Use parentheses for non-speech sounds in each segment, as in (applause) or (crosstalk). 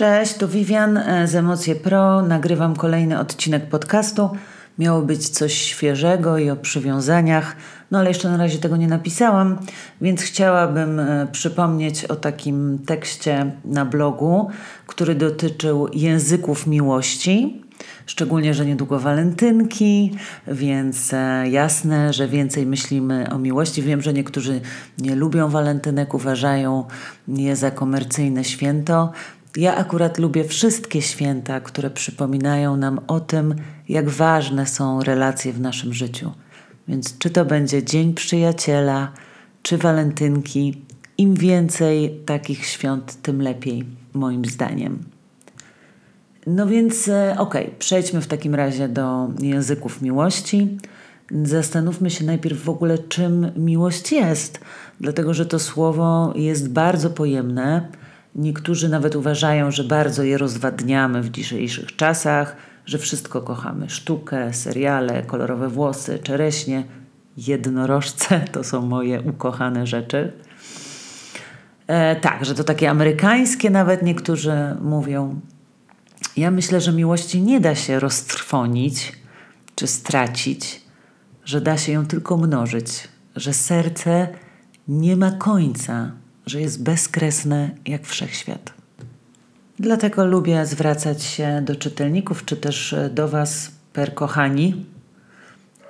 Cześć, to Vivian e, z Emocje Pro. Nagrywam kolejny odcinek podcastu. Miało być coś świeżego i o przywiązaniach, no ale jeszcze na razie tego nie napisałam, więc chciałabym e, przypomnieć o takim tekście na blogu, który dotyczył języków miłości. Szczególnie, że niedługo walentynki, więc e, jasne, że więcej myślimy o miłości. Wiem, że niektórzy nie lubią walentynek, uważają je za komercyjne święto. Ja akurat lubię wszystkie święta, które przypominają nam o tym, jak ważne są relacje w naszym życiu. Więc czy to będzie Dzień Przyjaciela, czy Walentynki, im więcej takich świąt, tym lepiej, moim zdaniem. No więc, e, okej, okay, przejdźmy w takim razie do języków miłości. Zastanówmy się najpierw w ogóle, czym miłość jest, dlatego że to słowo jest bardzo pojemne Niektórzy nawet uważają, że bardzo je rozwadniamy w dzisiejszych czasach, że wszystko kochamy: sztukę, seriale, kolorowe włosy, czereśnie, jednorożce (laughs) to są moje ukochane rzeczy. E, tak, że to takie amerykańskie, nawet niektórzy mówią. Ja myślę, że miłości nie da się roztrwonić czy stracić, że da się ją tylko mnożyć, że serce nie ma końca, że jest bezkresne jak wszechświat. Dlatego lubię zwracać się do czytelników, czy też do Was, per kochani.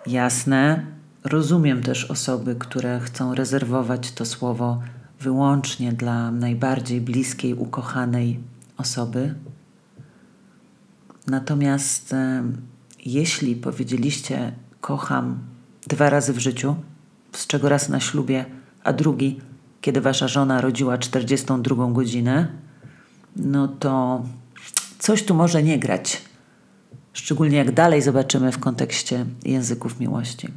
Jasne, rozumiem też osoby, które chcą rezerwować to słowo wyłącznie dla najbardziej bliskiej, ukochanej osoby. Natomiast e, jeśli powiedzieliście kocham dwa razy w życiu, z czego raz na ślubie, a drugi kiedy wasza żona rodziła 42 godzinę, no to coś tu może nie grać. Szczególnie jak dalej zobaczymy w kontekście języków miłości.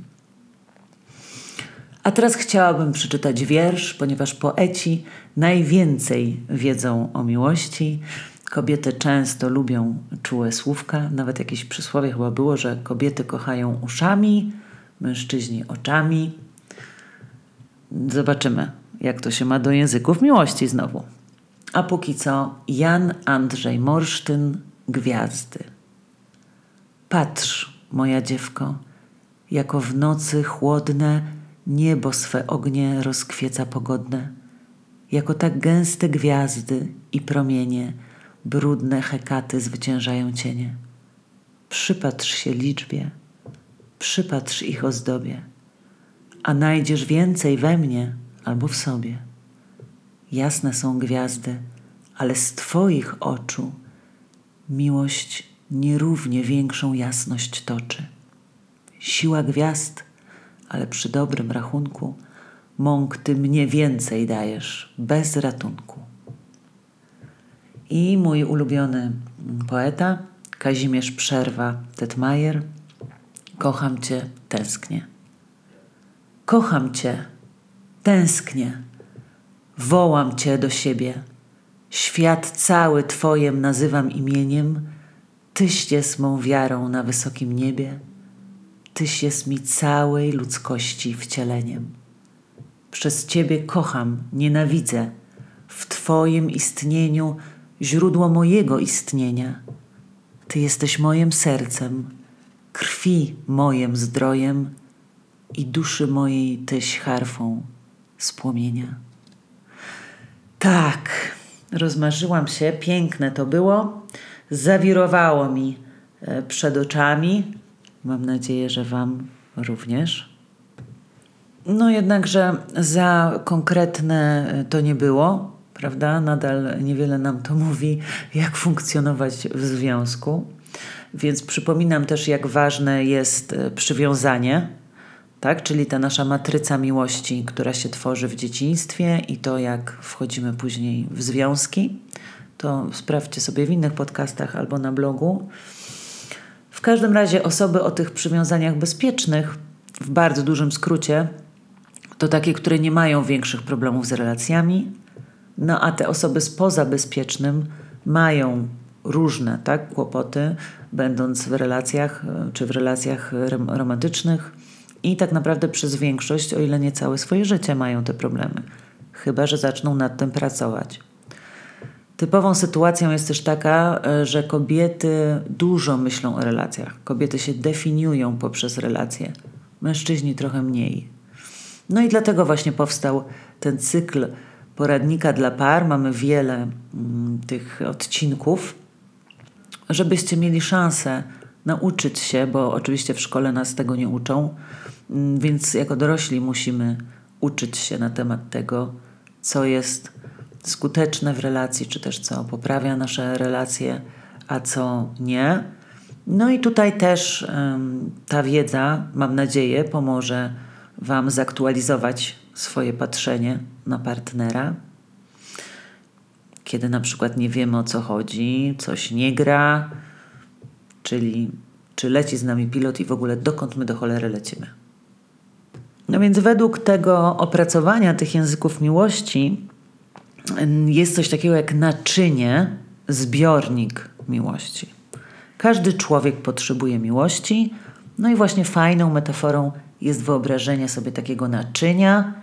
A teraz chciałabym przeczytać wiersz, ponieważ poeci najwięcej wiedzą o miłości. Kobiety często lubią czułe słówka. Nawet jakieś przysłowie chyba było, że kobiety kochają uszami, mężczyźni oczami. Zobaczymy, jak to się ma do języków miłości znowu. A póki co Jan Andrzej Morsztyn, Gwiazdy. Patrz, moja dziewko, jako w nocy chłodne niebo swe ognie rozkwieca pogodne, jako tak gęste gwiazdy i promienie, brudne hekaty zwyciężają cienie. Przypatrz się liczbie, przypatrz ich ozdobie, a najdziesz więcej we mnie – albo w sobie. Jasne są gwiazdy, ale z Twoich oczu miłość nierównie większą jasność toczy. Siła gwiazd, ale przy dobrym rachunku mąk Ty mnie więcej dajesz, bez ratunku. I mój ulubiony poeta, Kazimierz Przerwa Tetmajer, kocham Cię, tęsknię. Kocham Cię, Tęsknię, wołam Cię do siebie. Świat cały Twojem nazywam imieniem. Tyś jest mą wiarą na wysokim niebie. Tyś jest mi całej ludzkości wcieleniem. Przez Ciebie kocham, nienawidzę. W Twoim istnieniu źródło mojego istnienia. Ty jesteś moim sercem, krwi mojem zdrojem i duszy mojej Tyś harfą z płomienia. Tak, rozmarzyłam się, piękne to było. Zawirowało mi e, przed oczami. Mam nadzieję, że Wam również. No jednakże za konkretne e, to nie było, prawda? Nadal niewiele nam to mówi, jak funkcjonować w związku. Więc przypominam też, jak ważne jest e, przywiązanie tak? Czyli ta nasza matryca miłości, która się tworzy w dzieciństwie i to, jak wchodzimy później w związki. To sprawdźcie sobie w innych podcastach albo na blogu. W każdym razie osoby o tych przywiązaniach bezpiecznych, w bardzo dużym skrócie, to takie, które nie mają większych problemów z relacjami, no a te osoby spoza bezpiecznym mają różne tak, kłopoty, będąc w relacjach czy w relacjach romantycznych i tak naprawdę przez większość, o ile nie całe swoje życie, mają te problemy. Chyba, że zaczną nad tym pracować. Typową sytuacją jest też taka, e, że kobiety dużo myślą o relacjach. Kobiety się definiują poprzez relacje, mężczyźni trochę mniej. No i dlatego właśnie powstał ten cykl poradnika dla par. Mamy wiele mm, tych odcinków, żebyście mieli szansę nauczyć się, bo oczywiście w szkole nas tego nie uczą, więc jako dorośli musimy uczyć się na temat tego, co jest skuteczne w relacji, czy też co poprawia nasze relacje, a co nie. No i tutaj też um, ta wiedza, mam nadzieję, pomoże Wam zaktualizować swoje patrzenie na partnera. Kiedy na przykład nie wiemy o co chodzi, coś nie gra, czyli czy leci z nami pilot i w ogóle dokąd my do cholery lecimy. No więc według tego opracowania tych języków miłości jest coś takiego jak naczynie, zbiornik miłości. Każdy człowiek potrzebuje miłości, no i właśnie fajną metaforą jest wyobrażenie sobie takiego naczynia,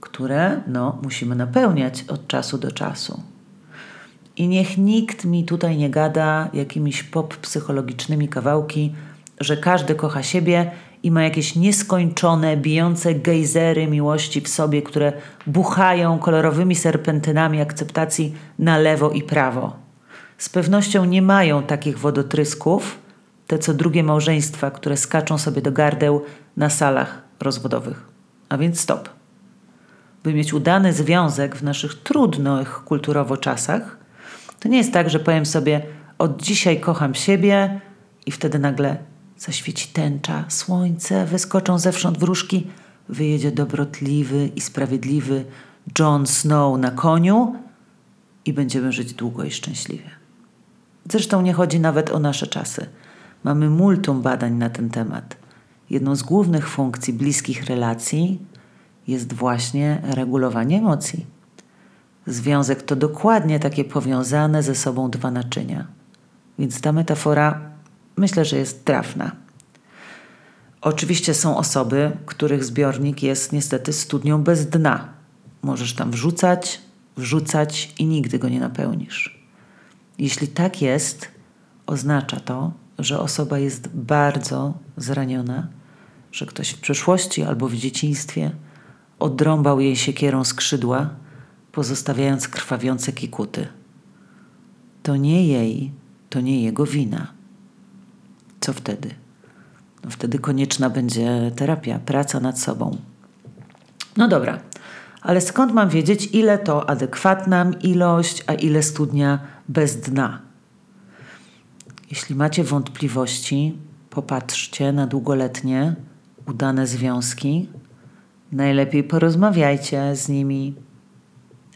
które no, musimy napełniać od czasu do czasu. I niech nikt mi tutaj nie gada jakimiś pop psychologicznymi kawałki, że każdy kocha siebie i ma jakieś nieskończone, bijące gejzery miłości w sobie, które buchają kolorowymi serpentynami akceptacji na lewo i prawo. Z pewnością nie mają takich wodotrysków, te co drugie małżeństwa, które skaczą sobie do gardeł na salach rozwodowych. A więc stop. By mieć udany związek w naszych trudnych kulturowo czasach, to nie jest tak, że powiem sobie, od dzisiaj kocham siebie i wtedy nagle zaświeci tęcza, słońce, wyskoczą zewsząd wróżki, wyjedzie dobrotliwy i sprawiedliwy Jon Snow na koniu i będziemy żyć długo i szczęśliwie. Zresztą nie chodzi nawet o nasze czasy. Mamy multum badań na ten temat. Jedną z głównych funkcji bliskich relacji jest właśnie regulowanie emocji. Związek to dokładnie takie powiązane ze sobą dwa naczynia. Więc ta metafora myślę, że jest trafna. Oczywiście są osoby, których zbiornik jest niestety studnią bez dna. Możesz tam wrzucać, wrzucać i nigdy go nie napełnisz. Jeśli tak jest, oznacza to, że osoba jest bardzo zraniona, że ktoś w przeszłości albo w dzieciństwie odrąbał jej siekierą skrzydła, pozostawiając krwawiące kikuty. To nie jej, to nie jego wina. Co wtedy? No wtedy konieczna będzie terapia, praca nad sobą. No dobra, ale skąd mam wiedzieć, ile to adekwatna ilość, a ile studnia bez dna? Jeśli macie wątpliwości, popatrzcie na długoletnie, udane związki. Najlepiej porozmawiajcie z nimi.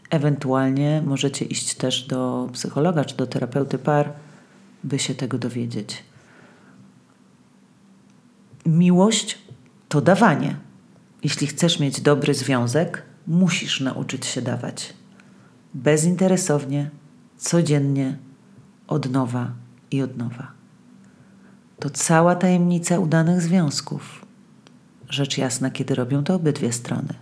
Ewentualnie możecie iść też do psychologa czy do terapeuty par, by się tego dowiedzieć. Miłość to dawanie. Jeśli chcesz mieć dobry związek, musisz nauczyć się dawać. Bezinteresownie, codziennie, od nowa i od nowa. To cała tajemnica udanych związków. Rzecz jasna, kiedy robią to obydwie strony.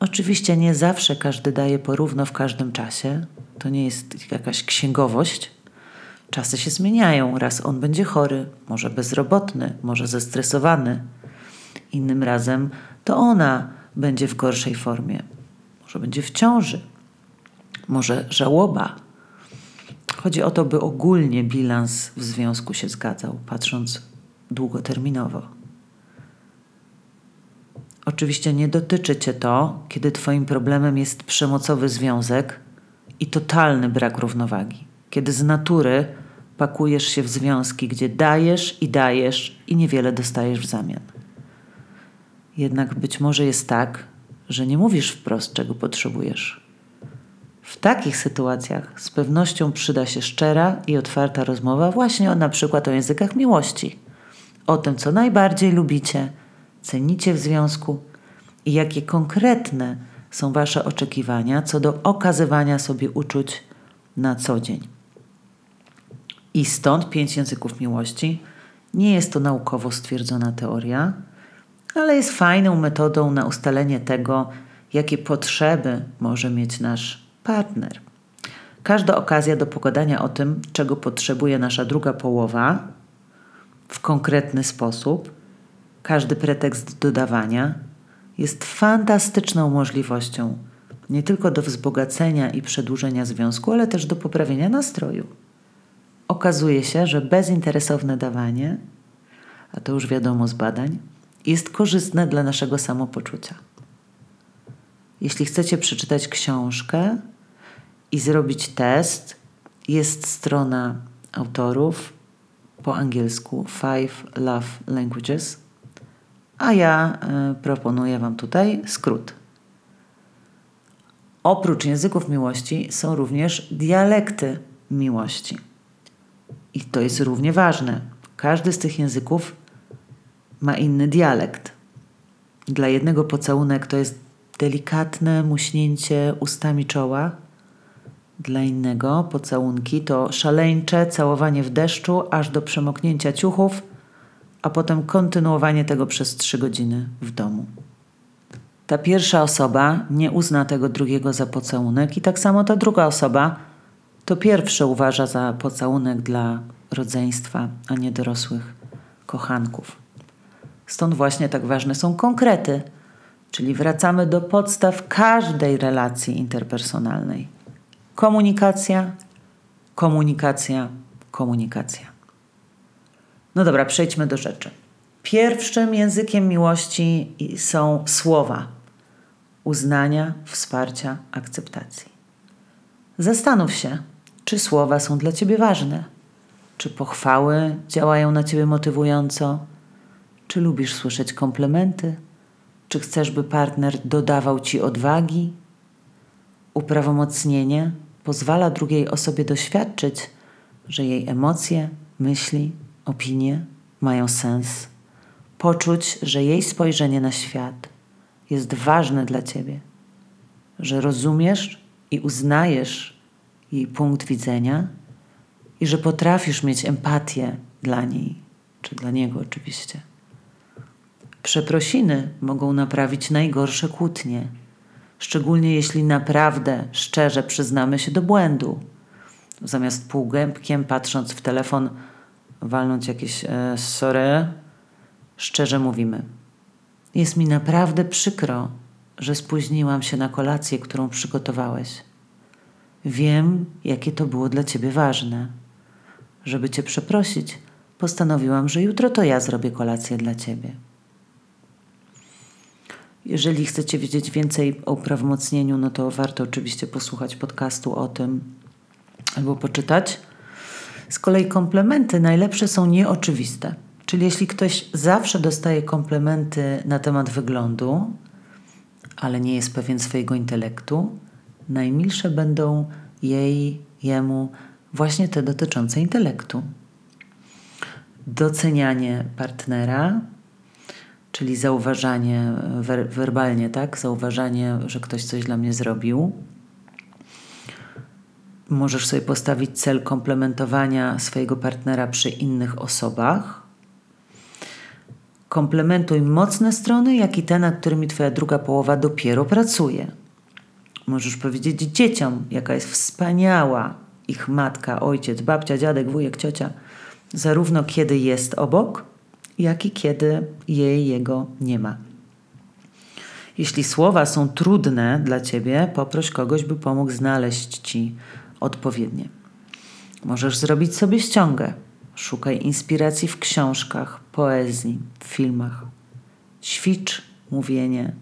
Oczywiście nie zawsze każdy daje porówno w każdym czasie. To nie jest jakaś księgowość. Czasy się zmieniają. Raz on będzie chory, może bezrobotny, może zestresowany. Innym razem to ona będzie w gorszej formie. Może będzie w ciąży. Może żałoba. Chodzi o to, by ogólnie bilans w związku się zgadzał, patrząc długoterminowo. Oczywiście nie dotyczy cię to, kiedy Twoim problemem jest przemocowy związek i totalny brak równowagi, kiedy z natury pakujesz się w związki, gdzie dajesz i dajesz i niewiele dostajesz w zamian. Jednak być może jest tak, że nie mówisz wprost, czego potrzebujesz w takich sytuacjach z pewnością przyda się szczera i otwarta rozmowa właśnie o, na przykład o językach miłości, o tym, co najbardziej lubicie, cenicie w związku i jakie konkretne są Wasze oczekiwania co do okazywania sobie uczuć na co dzień. I stąd pięć języków miłości nie jest to naukowo stwierdzona teoria, ale jest fajną metodą na ustalenie tego, jakie potrzeby może mieć nasz partner. Każda okazja do pogadania o tym, czego potrzebuje nasza druga połowa w konkretny sposób, każdy pretekst dodawania jest fantastyczną możliwością nie tylko do wzbogacenia i przedłużenia związku, ale też do poprawienia nastroju. Okazuje się, że bezinteresowne dawanie, a to już wiadomo z badań, jest korzystne dla naszego samopoczucia. Jeśli chcecie przeczytać książkę i zrobić test, jest strona autorów po angielsku Five Love Languages, a ja y, proponuję Wam tutaj skrót. Oprócz języków miłości są również dialekty miłości. I to jest równie ważne. Każdy z tych języków ma inny dialekt. Dla jednego pocałunek to jest delikatne muśnięcie ustami czoła. Dla innego pocałunki to szaleńcze całowanie w deszczu aż do przemoknięcia ciuchów, a potem kontynuowanie tego przez trzy godziny w domu. Ta pierwsza osoba nie uzna tego drugiego za pocałunek, i tak samo ta druga osoba to pierwsze uważa za pocałunek dla rodzeństwa, a nie dorosłych kochanków. Stąd właśnie tak ważne są konkrety, czyli wracamy do podstaw każdej relacji interpersonalnej. Komunikacja, komunikacja, komunikacja. No dobra, przejdźmy do rzeczy. Pierwszym językiem miłości są słowa uznania, wsparcia, akceptacji. Zastanów się, czy słowa są dla ciebie ważne, czy pochwały działają na ciebie motywująco, czy lubisz słyszeć komplementy, czy chcesz, by partner dodawał ci odwagi. Uprawomocnienie pozwala drugiej osobie doświadczyć, że jej emocje, myśli, opinie mają sens, poczuć, że jej spojrzenie na świat jest ważne dla ciebie, że rozumiesz i uznajesz jej punkt widzenia i że potrafisz mieć empatię dla niej, czy dla niego oczywiście. Przeprosiny mogą naprawić najgorsze kłótnie, szczególnie jeśli naprawdę szczerze przyznamy się do błędu. Zamiast półgębkiem, patrząc w telefon, walnąć jakieś e, sorry, szczerze mówimy: Jest mi naprawdę przykro, że spóźniłam się na kolację, którą przygotowałeś. Wiem, jakie to było dla ciebie ważne. Żeby cię przeprosić, postanowiłam, że jutro to ja zrobię kolację dla ciebie. Jeżeli chcecie wiedzieć więcej o uprawomocnieniu, no to warto oczywiście posłuchać podcastu o tym albo poczytać. Z kolei komplementy najlepsze są nieoczywiste. Czyli jeśli ktoś zawsze dostaje komplementy na temat wyglądu, ale nie jest pewien swojego intelektu, najmilsze będą jej, jemu właśnie te dotyczące intelektu. Docenianie partnera czyli zauważanie wer werbalnie, tak? Zauważanie, że ktoś coś dla mnie zrobił. Możesz sobie postawić cel komplementowania swojego partnera przy innych osobach. Komplementuj mocne strony, jak i te, nad którymi Twoja druga połowa dopiero pracuje. Możesz powiedzieć dzieciom, jaka jest wspaniała ich matka, ojciec, babcia, dziadek, wujek, ciocia, zarówno kiedy jest obok, jak i kiedy jej, jego nie ma. Jeśli słowa są trudne dla ciebie, poproś kogoś, by pomógł znaleźć ci odpowiednie. Możesz zrobić sobie ściągę. Szukaj inspiracji w książkach, poezji, filmach. Ćwicz mówienie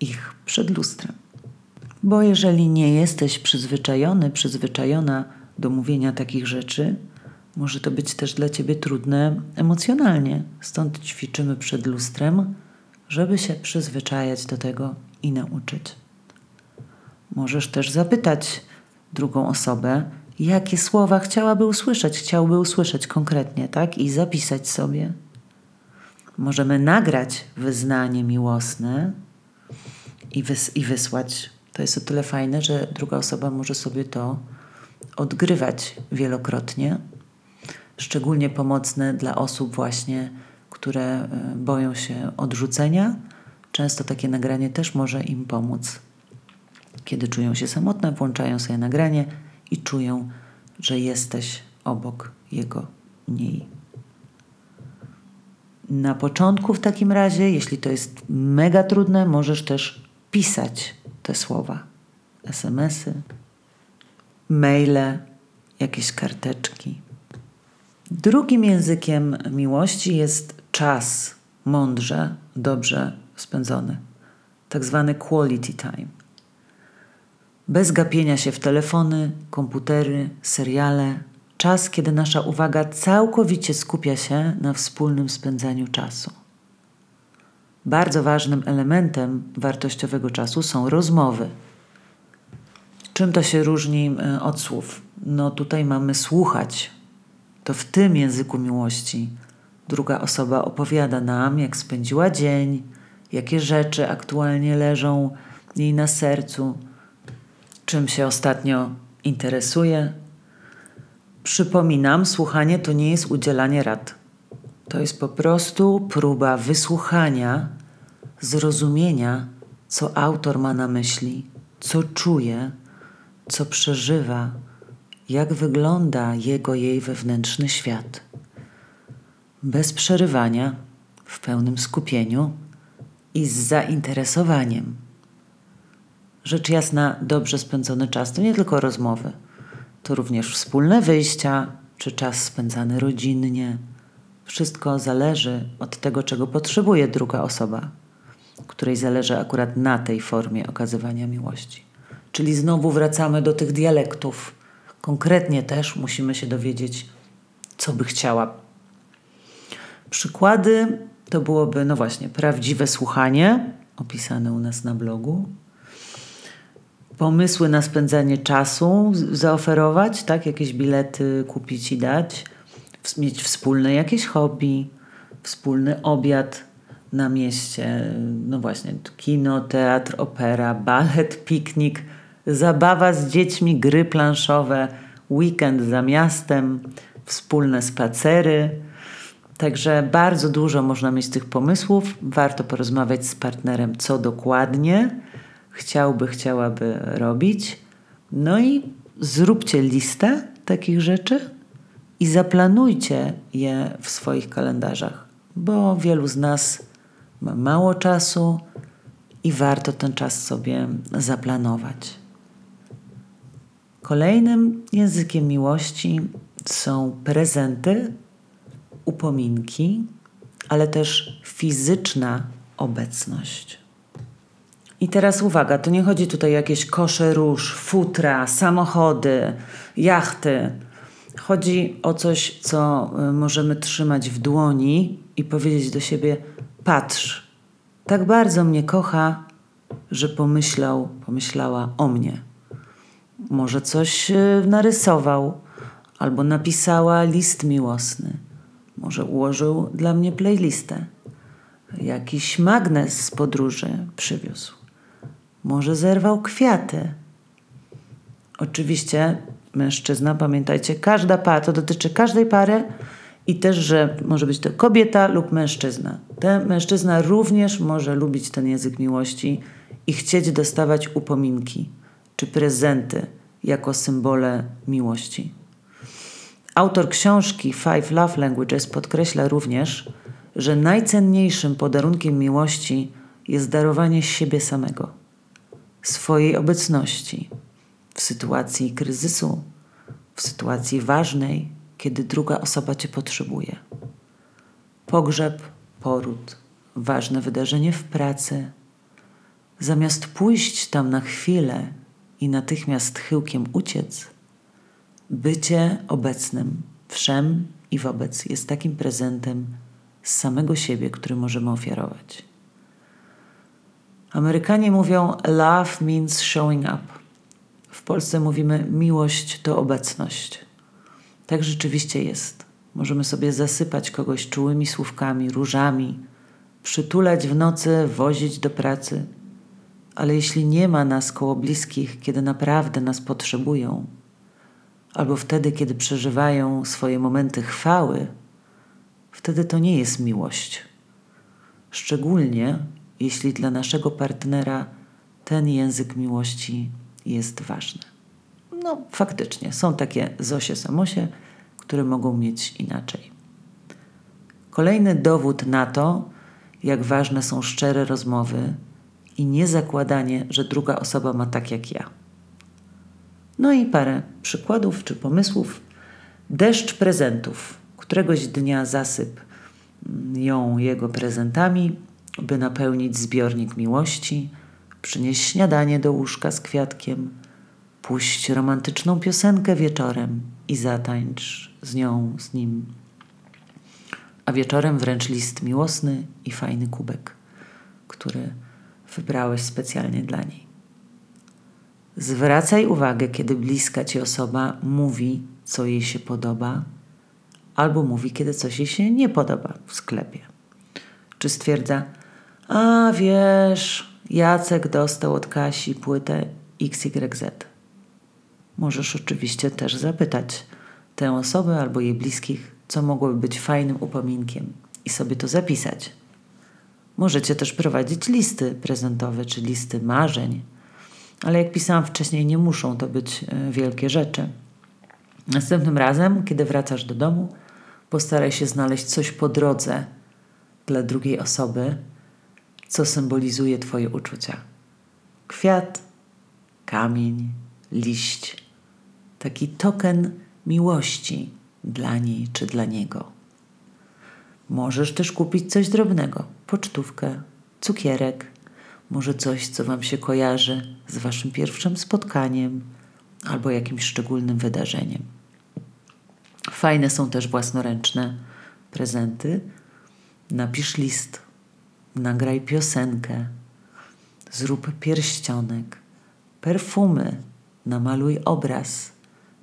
ich przed lustrem. Bo jeżeli nie jesteś przyzwyczajony, przyzwyczajona do mówienia takich rzeczy, może to być też dla ciebie trudne emocjonalnie. Stąd ćwiczymy przed lustrem, żeby się przyzwyczajać do tego i nauczyć. Możesz też zapytać drugą osobę, jakie słowa chciałaby usłyszeć, chciałby usłyszeć konkretnie, tak? I zapisać sobie. Możemy nagrać wyznanie miłosne i, wys- i wysłać. To jest o tyle fajne, że druga osoba może sobie to odgrywać wielokrotnie szczególnie pomocne dla osób właśnie, które e, boją się odrzucenia. Często takie nagranie też może im pomóc. Kiedy czują się samotne, włączają sobie nagranie i czują, że jesteś obok jego niej. Na początku w takim razie, jeśli to jest mega trudne, możesz też pisać te słowa. SMS-y, maile, jakieś karteczki. Drugim językiem miłości jest czas mądrze, dobrze spędzony, tak zwany quality time. Bez gapienia się w telefony, komputery, seriale, czas, kiedy nasza uwaga całkowicie skupia się na wspólnym spędzaniu czasu. Bardzo ważnym elementem wartościowego czasu są rozmowy. Czym to się różni e, od słów? No tutaj mamy słuchać. To w tym języku miłości druga osoba opowiada nam, jak spędziła dzień, jakie rzeczy aktualnie leżą jej na sercu, czym się ostatnio interesuje. Przypominam, słuchanie to nie jest udzielanie rad. To jest po prostu próba wysłuchania, zrozumienia, co autor ma na myśli, co czuje, co przeżywa, jak wygląda jego jej wewnętrzny świat. Bez przerywania, w pełnym skupieniu i z zainteresowaniem. Rzecz jasna, dobrze spędzony czas to nie tylko rozmowy, to również wspólne wyjścia czy czas spędzany rodzinnie. Wszystko zależy od tego, czego potrzebuje druga osoba, której zależy akurat na tej formie okazywania miłości. Czyli znowu wracamy do tych dialektów. Konkretnie też musimy się dowiedzieć, co by chciała. Przykłady to byłoby, no właśnie, prawdziwe słuchanie, opisane u nas na blogu, pomysły na spędzanie czasu zaoferować, tak? Jakieś bilety kupić i dać, mieć wspólne jakieś hobby, wspólny obiad na mieście, no właśnie, kino, teatr, opera, balet, piknik, zabawa z dziećmi, gry planszowe, weekend za miastem, wspólne spacery. Także bardzo dużo można mieć tych pomysłów. Warto porozmawiać z partnerem, co dokładnie chciałby, chciałaby robić. No i zróbcie listę takich rzeczy i zaplanujcie je w swoich kalendarzach, bo wielu z nas ma mało czasu i warto ten czas sobie zaplanować. Kolejnym językiem miłości są prezenty, upominki, ale też fizyczna obecność. I teraz uwaga, to nie chodzi tutaj o jakieś kosze róż, futra, samochody, jachty. Chodzi o coś, co y, możemy trzymać w dłoni i powiedzieć do siebie: Patrz, tak bardzo mnie kocha, że pomyślał, pomyślała o mnie. Może coś y, narysował, albo napisała list miłosny. Może ułożył dla mnie playlistę. Jakiś magnes z podróży przywiózł. Może zerwał kwiaty. Oczywiście mężczyzna, pamiętajcie, każda para, to dotyczy każdej pary i też, że może być to kobieta lub mężczyzna. Ten mężczyzna również może lubić ten język miłości i chcieć dostawać upominki czy prezenty jako symbole miłości. Autor książki Five Love Languages podkreśla również, że najcenniejszym podarunkiem miłości jest darowanie siebie samego swojej obecności w sytuacji kryzysu, w sytuacji ważnej, kiedy druga osoba Cię potrzebuje. Pogrzeb, poród, ważne wydarzenie w pracy. Zamiast pójść tam na chwilę i natychmiast chyłkiem uciec, bycie obecnym wszem i wobec jest takim prezentem z samego siebie, który możemy ofiarować. Amerykanie mówią love means showing up. W Polsce mówimy miłość to obecność. Tak rzeczywiście jest. Możemy sobie zasypać kogoś czułymi słówkami, różami, przytulać w nocy, wozić do pracy. Ale jeśli nie ma nas koło bliskich, kiedy naprawdę nas potrzebują, albo wtedy, kiedy przeżywają swoje momenty chwały, wtedy to nie jest miłość. Szczególnie jeśli dla naszego partnera ten język miłości jest ważny. No, faktycznie są takie Zosie Samosie, które mogą mieć inaczej. Kolejny dowód na to, jak ważne są szczere rozmowy i nie zakładanie, że druga osoba ma tak jak ja. No i parę przykładów czy pomysłów. Deszcz prezentów. Któregoś dnia zasyp ją jego prezentami, by napełnić zbiornik miłości, przynieść śniadanie do łóżka z kwiatkiem, puść romantyczną piosenkę wieczorem i zatańcz z nią, z nim. A wieczorem wręcz list miłosny i fajny kubek, który wybrałeś specjalnie dla niej. Zwracaj uwagę, kiedy bliska ci osoba mówi, co jej się podoba, albo mówi, kiedy coś jej się nie podoba w sklepie. Czy stwierdza, a wiesz, Jacek dostał od Kasi płytę XYZ. Możesz oczywiście też zapytać tę osobę albo jej bliskich, co mogłoby być fajnym upominkiem i sobie to zapisać. Możecie też prowadzić listy prezentowe czy listy marzeń, ale jak pisałam wcześniej, nie muszą to być e, wielkie rzeczy. Następnym razem, kiedy wracasz do domu, postaraj się znaleźć coś po drodze dla drugiej osoby, co symbolizuje Twoje uczucia. Kwiat, kamień, liść, taki token miłości dla niej czy dla niego. Możesz też kupić coś drobnego pocztówkę, cukierek, może coś, co Wam się kojarzy z Waszym pierwszym spotkaniem albo jakimś szczególnym wydarzeniem. Fajne są też własnoręczne prezenty. Napisz list, nagraj piosenkę, zrób pierścionek, perfumy, namaluj obraz,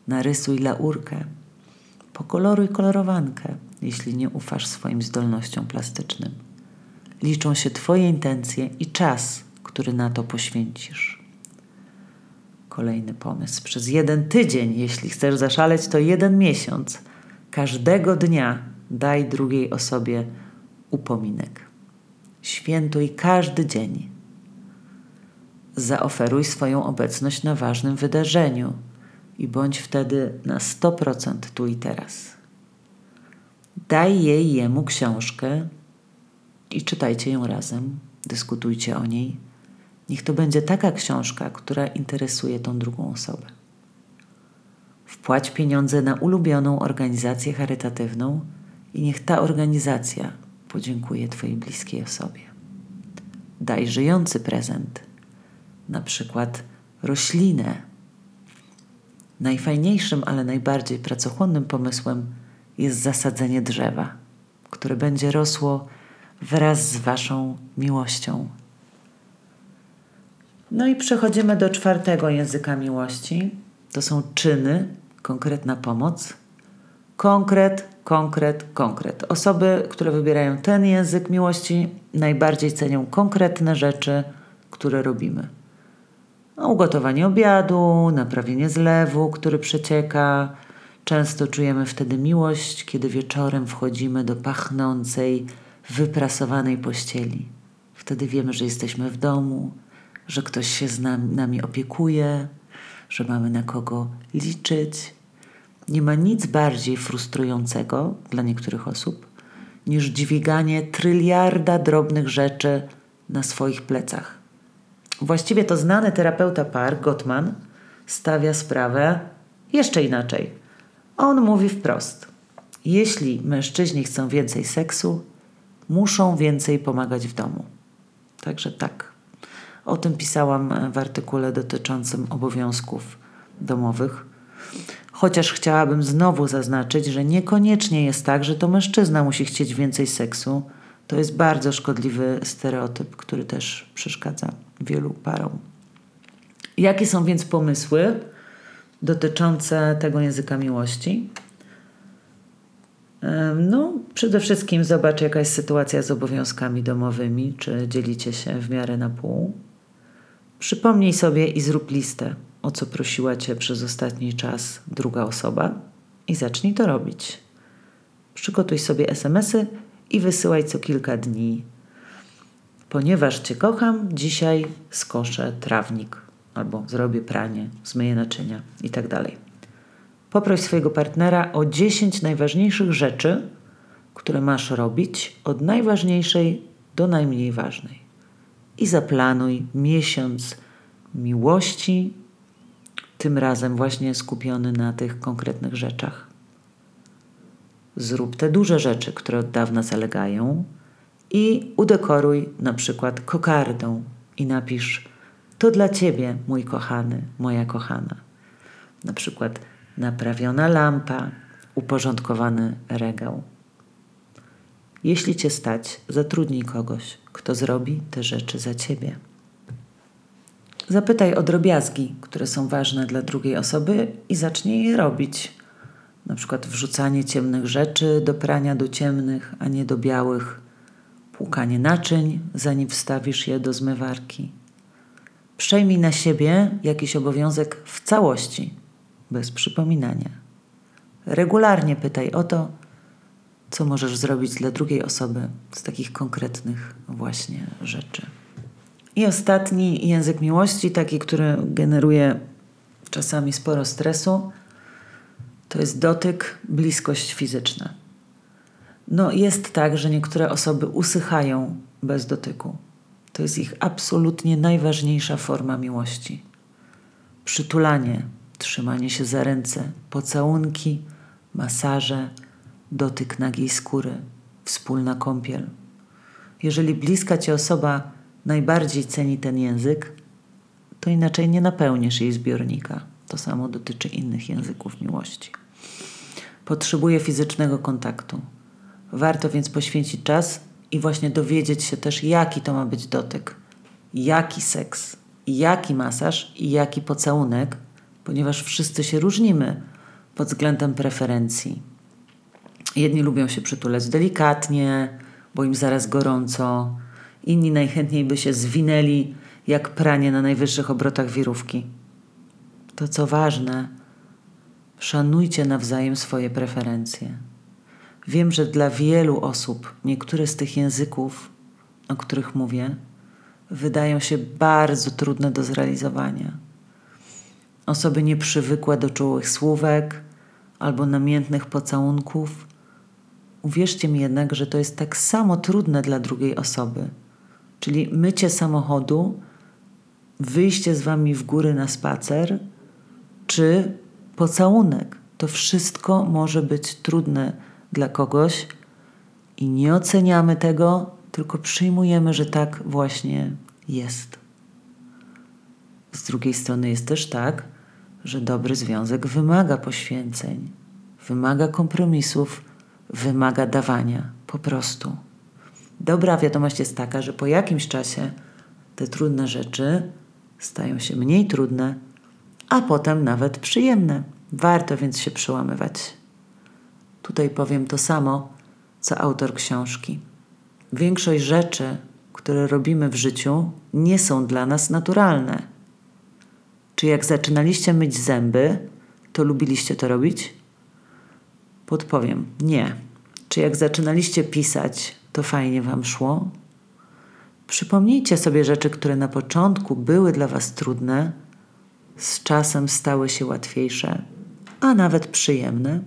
narysuj laurkę, pokoloruj kolorowankę, jeśli nie ufasz swoim zdolnościom plastycznym. Liczą się Twoje intencje i czas, który na to poświęcisz. Kolejny pomysł. Przez jeden tydzień, jeśli chcesz zaszaleć, to jeden miesiąc. Każdego dnia daj drugiej osobie upominek. Świętuj każdy dzień. Zaoferuj swoją obecność na ważnym wydarzeniu i bądź wtedy na 100% tu i teraz. Daj jej jemu książkę i czytajcie ją razem, dyskutujcie o niej. Niech to będzie taka książka, która interesuje tą drugą osobę. Wpłać pieniądze na ulubioną organizację charytatywną i niech ta organizacja podziękuje Twojej bliskiej osobie. Daj żyjący prezent, na przykład roślinę. Najfajniejszym, ale najbardziej pracochłonnym pomysłem jest zasadzenie drzewa, które będzie rosło wraz z Waszą miłością. No i przechodzimy do czwartego języka miłości. To są czyny, konkretna pomoc. Konkret, konkret, konkret. Osoby, które wybierają ten język miłości, najbardziej cenią konkretne rzeczy, które robimy. Ugotowanie obiadu, naprawienie zlewu, który przecieka. Często czujemy wtedy miłość, kiedy wieczorem wchodzimy do pachnącej, wyprasowanej pościeli. Wtedy wiemy, że jesteśmy w domu, że ktoś się z nami, nami opiekuje, że mamy na kogo liczyć. Nie ma nic bardziej frustrującego dla niektórych osób niż dźwiganie tryliarda drobnych rzeczy na swoich plecach. Właściwie to znany terapeuta par, Gottman, stawia sprawę jeszcze inaczej. On mówi wprost: Jeśli mężczyźni chcą więcej seksu, muszą więcej pomagać w domu. Także tak. O tym pisałam w artykule dotyczącym obowiązków domowych. Chociaż chciałabym znowu zaznaczyć, że niekoniecznie jest tak, że to mężczyzna musi chcieć więcej seksu. To jest bardzo szkodliwy stereotyp, który też przeszkadza wielu parom. Jakie są więc pomysły dotyczące tego języka miłości? No, przede wszystkim zobacz, jaka jest sytuacja z obowiązkami domowymi, czy dzielicie się w miarę na pół. Przypomnij sobie i zrób listę, o co prosiła cię przez ostatni czas druga osoba i zacznij to robić. Przygotuj sobie SMSy i wysyłaj co kilka dni. Ponieważ cię kocham, dzisiaj skoszę trawnik albo zrobię pranie, zmyję naczynia i tak. Poproś swojego partnera o 10 najważniejszych rzeczy, które masz robić od najważniejszej do najmniej ważnej. I zaplanuj miesiąc miłości, tym razem właśnie skupiony na tych konkretnych rzeczach. Zrób te duże rzeczy, które od dawna zalegają i udekoruj na przykład kokardą i napisz to dla Ciebie, mój kochany, moja kochana. Na przykład naprawiona lampa, uporządkowany regał. Jeśli Cię stać, zatrudnij kogoś, kto zrobi te rzeczy za Ciebie. Zapytaj o drobiazgi, które są ważne dla drugiej osoby i zacznij je robić. Na przykład wrzucanie ciemnych rzeczy do prania do ciemnych, a nie do białych, płukanie naczyń, zanim wstawisz je do zmywarki. Przejmij na siebie jakiś obowiązek w całości, bez przypominania. Regularnie pytaj o to, co możesz zrobić dla drugiej osoby z takich konkretnych właśnie rzeczy. I ostatni język miłości, taki, który generuje czasami sporo stresu, to jest dotyk, bliskość fizyczna. No, jest tak, że niektóre osoby usychają bez dotyku. To jest ich absolutnie najważniejsza forma miłości. Przytulanie, trzymanie się za ręce, pocałunki, masaże, dotyk nagiej skóry, wspólna kąpiel. Jeżeli bliska ci osoba najbardziej ceni ten język, to inaczej nie napełnisz jej zbiornika. To samo dotyczy innych języków miłości. Potrzebuje fizycznego kontaktu. Warto więc poświęcić czas i właśnie dowiedzieć się też, jaki to ma być dotyk, jaki seks, jaki masaż i jaki pocałunek, ponieważ wszyscy się różnimy pod względem preferencji. Jedni lubią się przytulać delikatnie, bo im zaraz gorąco, inni najchętniej by się zwinęli jak pranie na najwyższych obrotach wirówki. To co ważne, szanujcie nawzajem swoje preferencje. Wiem, że dla wielu osób niektóre z tych języków, o których mówię, wydają się bardzo trudne do zrealizowania. Osoby nieprzywykłe do czułych słówek albo namiętnych pocałunków. Uwierzcie mi jednak, że to jest tak samo trudne dla drugiej osoby. Czyli mycie samochodu, wyjście z wami w góry na spacer, czy pocałunek. To wszystko może być trudne dla kogoś i nie oceniamy tego, tylko przyjmujemy, że tak właśnie jest. Z drugiej strony jest też tak, że dobry związek wymaga poświęceń, wymaga kompromisów, wymaga dawania po prostu. Dobra wiadomość jest taka, że po jakimś czasie te trudne rzeczy stają się mniej trudne, a potem nawet przyjemne. Warto więc się przełamywać. Tutaj powiem to samo, co autor książki. Większość rzeczy, które robimy w życiu, nie są dla nas naturalne. Czy jak zaczynaliście myć zęby, to lubiliście to robić? Podpowiem: nie. Czy jak zaczynaliście pisać, to fajnie wam szło? Przypomnijcie sobie rzeczy, które na początku były dla was trudne, z czasem stały się łatwiejsze, a nawet przyjemne.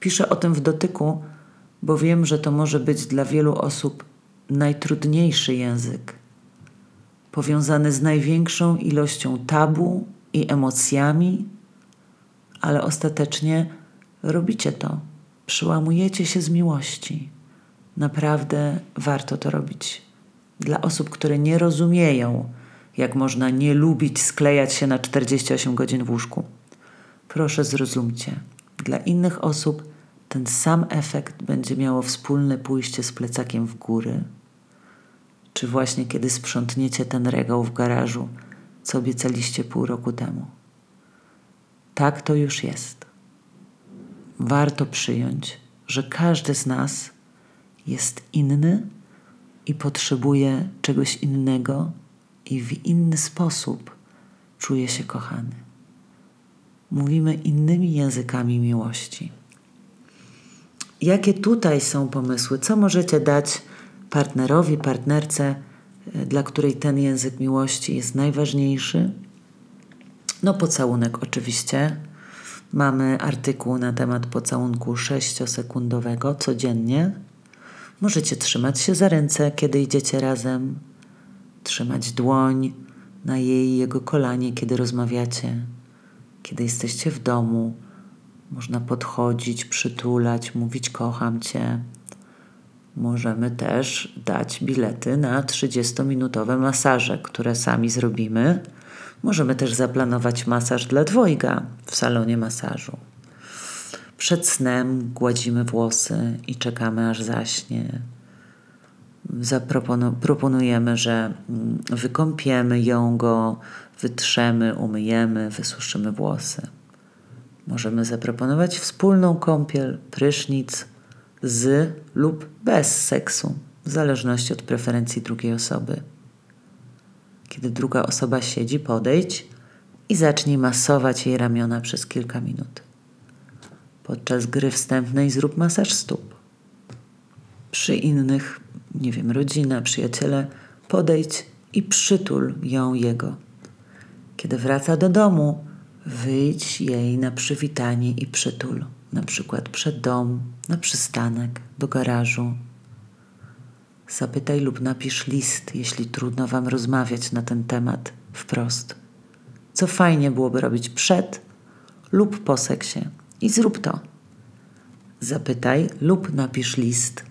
Piszę o tym w dotyku, bo wiem, że to może być dla wielu osób najtrudniejszy język, powiązany z największą ilością tabu i emocjami, ale ostatecznie robicie to, przyłamujecie się z miłości. Naprawdę warto to robić. Dla osób, które nie rozumieją, jak można nie lubić sklejać się na 48 godzin w łóżku. Proszę zrozumcie, dla innych osób ten sam efekt będzie miało wspólne pójście z plecakiem w góry, czy właśnie kiedy sprzątniecie ten regał w garażu, co obiecaliście pół roku temu. Tak to już jest. Warto przyjąć, że każdy z nas jest inny i potrzebuje czegoś innego i w inny sposób czuje się kochany. Mówimy innymi językami miłości. Jakie tutaj są pomysły? Co możecie dać partnerowi, partnerce dla której ten język miłości jest najważniejszy. No, pocałunek oczywiście. Mamy artykuł na temat pocałunku 6-sekundowego codziennie. Możecie trzymać się za ręce, kiedy idziecie razem, trzymać dłoń na jej jego kolanie, kiedy rozmawiacie, kiedy jesteście w domu. Można podchodzić, przytulać, mówić kocham cię. Możemy też dać bilety na 30-minutowe masaże, które sami zrobimy. Możemy też zaplanować masaż dla dwojga w salonie masażu. Przed snem gładzimy włosy i czekamy aż zaśnie. Zaproponujemy, że mm, wykąpiemy ją go, wytrzemy, umyjemy, wysuszymy włosy. Możemy zaproponować wspólną kąpiel, prysznic z lub bez seksu, w zależności od preferencji drugiej osoby. Kiedy druga osoba siedzi, podejdź i zacznij masować jej ramiona przez kilka minut. Podczas gry wstępnej zrób masaż stóp. Przy innych, nie wiem, rodzina, przyjaciele, podejdź i przytul ją jego. Kiedy wraca do domu, wyjdź jej na przywitanie i przytul, na przykład przed dom, na przystanek, do garażu. Zapytaj lub napisz list, jeśli trudno Wam rozmawiać na ten temat wprost. Co fajnie byłoby robić przed lub po seksie i zrób to. Zapytaj lub napisz list,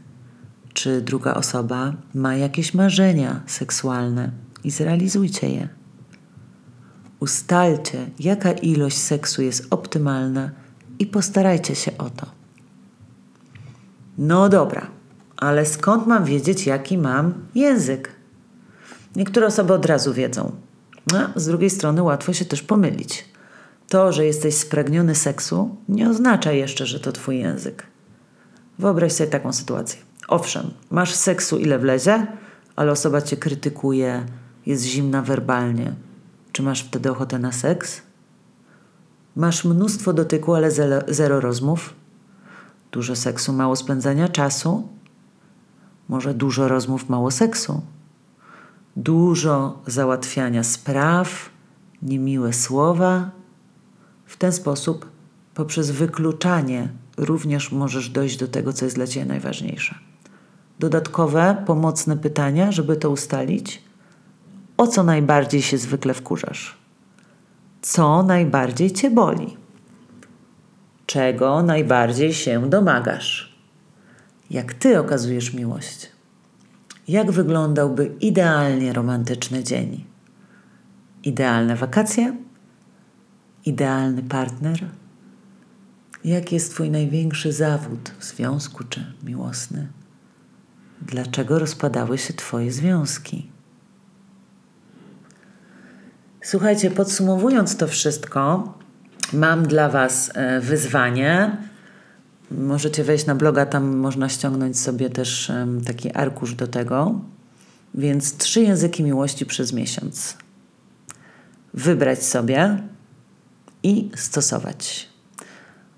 czy druga osoba ma jakieś marzenia seksualne i zrealizujcie je. Ustalcie, jaka ilość seksu jest optymalna i postarajcie się o to. No dobra, ale skąd mam wiedzieć, jaki mam język? Niektóre osoby od razu wiedzą. A z drugiej strony łatwo się też pomylić. To, że jesteś spragniony seksu, nie oznacza jeszcze, że to twój język. Wyobraź sobie taką sytuację. Owszem, masz seksu ile wlezie, ale osoba cię krytykuje, jest zimna werbalnie. Czy masz wtedy ochotę na seks? Masz mnóstwo dotyku, ale zero, zero rozmów? Dużo seksu, mało spędzania czasu? Może dużo rozmów, mało seksu? Dużo załatwiania spraw, niemiłe słowa? W ten sposób, poprzez wykluczanie, również możesz dojść do tego, co jest dla Ciebie najważniejsze. Dodatkowe, pomocne pytania, żeby to ustalić. O co najbardziej się zwykle wkurzasz? Co najbardziej Cię boli? Czego najbardziej się domagasz? Jak Ty okazujesz miłość? Jak wyglądałby idealnie romantyczny dzień? Idealne wakacje? Idealny partner? Jaki jest Twój największy zawód w związku czy miłosny? Dlaczego rozpadały się Twoje związki? Słuchajcie, podsumowując to wszystko, mam dla Was e, wyzwanie. Możecie wejść na bloga, tam można ściągnąć sobie też taki arkusz do tego. Więc trzy języki miłości przez miesiąc. Wybrać sobie i stosować.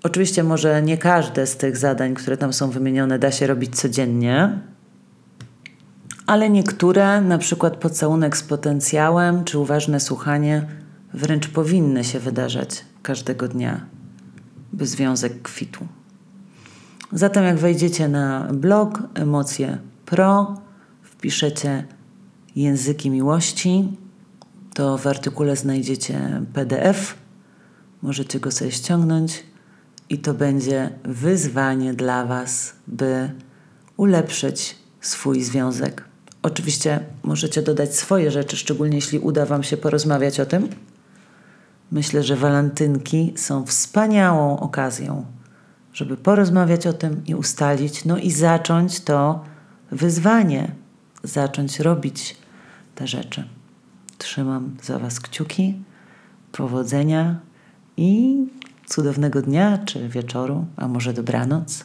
Oczywiście, może nie każde z tych zadań, które tam są wymienione, da się robić codziennie, ale niektóre, na przykład pocałunek z potencjałem czy uważne słuchanie, wręcz powinny się wydarzać każdego dnia, by związek kwitł. Zatem, jak wejdziecie na blog Emocje Pro, wpiszecie języki miłości, to w artykule znajdziecie PDF. Możecie go sobie ściągnąć i to będzie wyzwanie dla Was, by ulepszyć swój związek. Oczywiście możecie dodać swoje rzeczy, szczególnie jeśli uda Wam się porozmawiać o tym. Myślę, że walentynki są wspaniałą okazją, żeby porozmawiać o tym i ustalić, no i zacząć to wyzwanie, zacząć robić te rzeczy. Trzymam za Was kciuki, powodzenia i cudownego dnia czy wieczoru, a może dobranoc.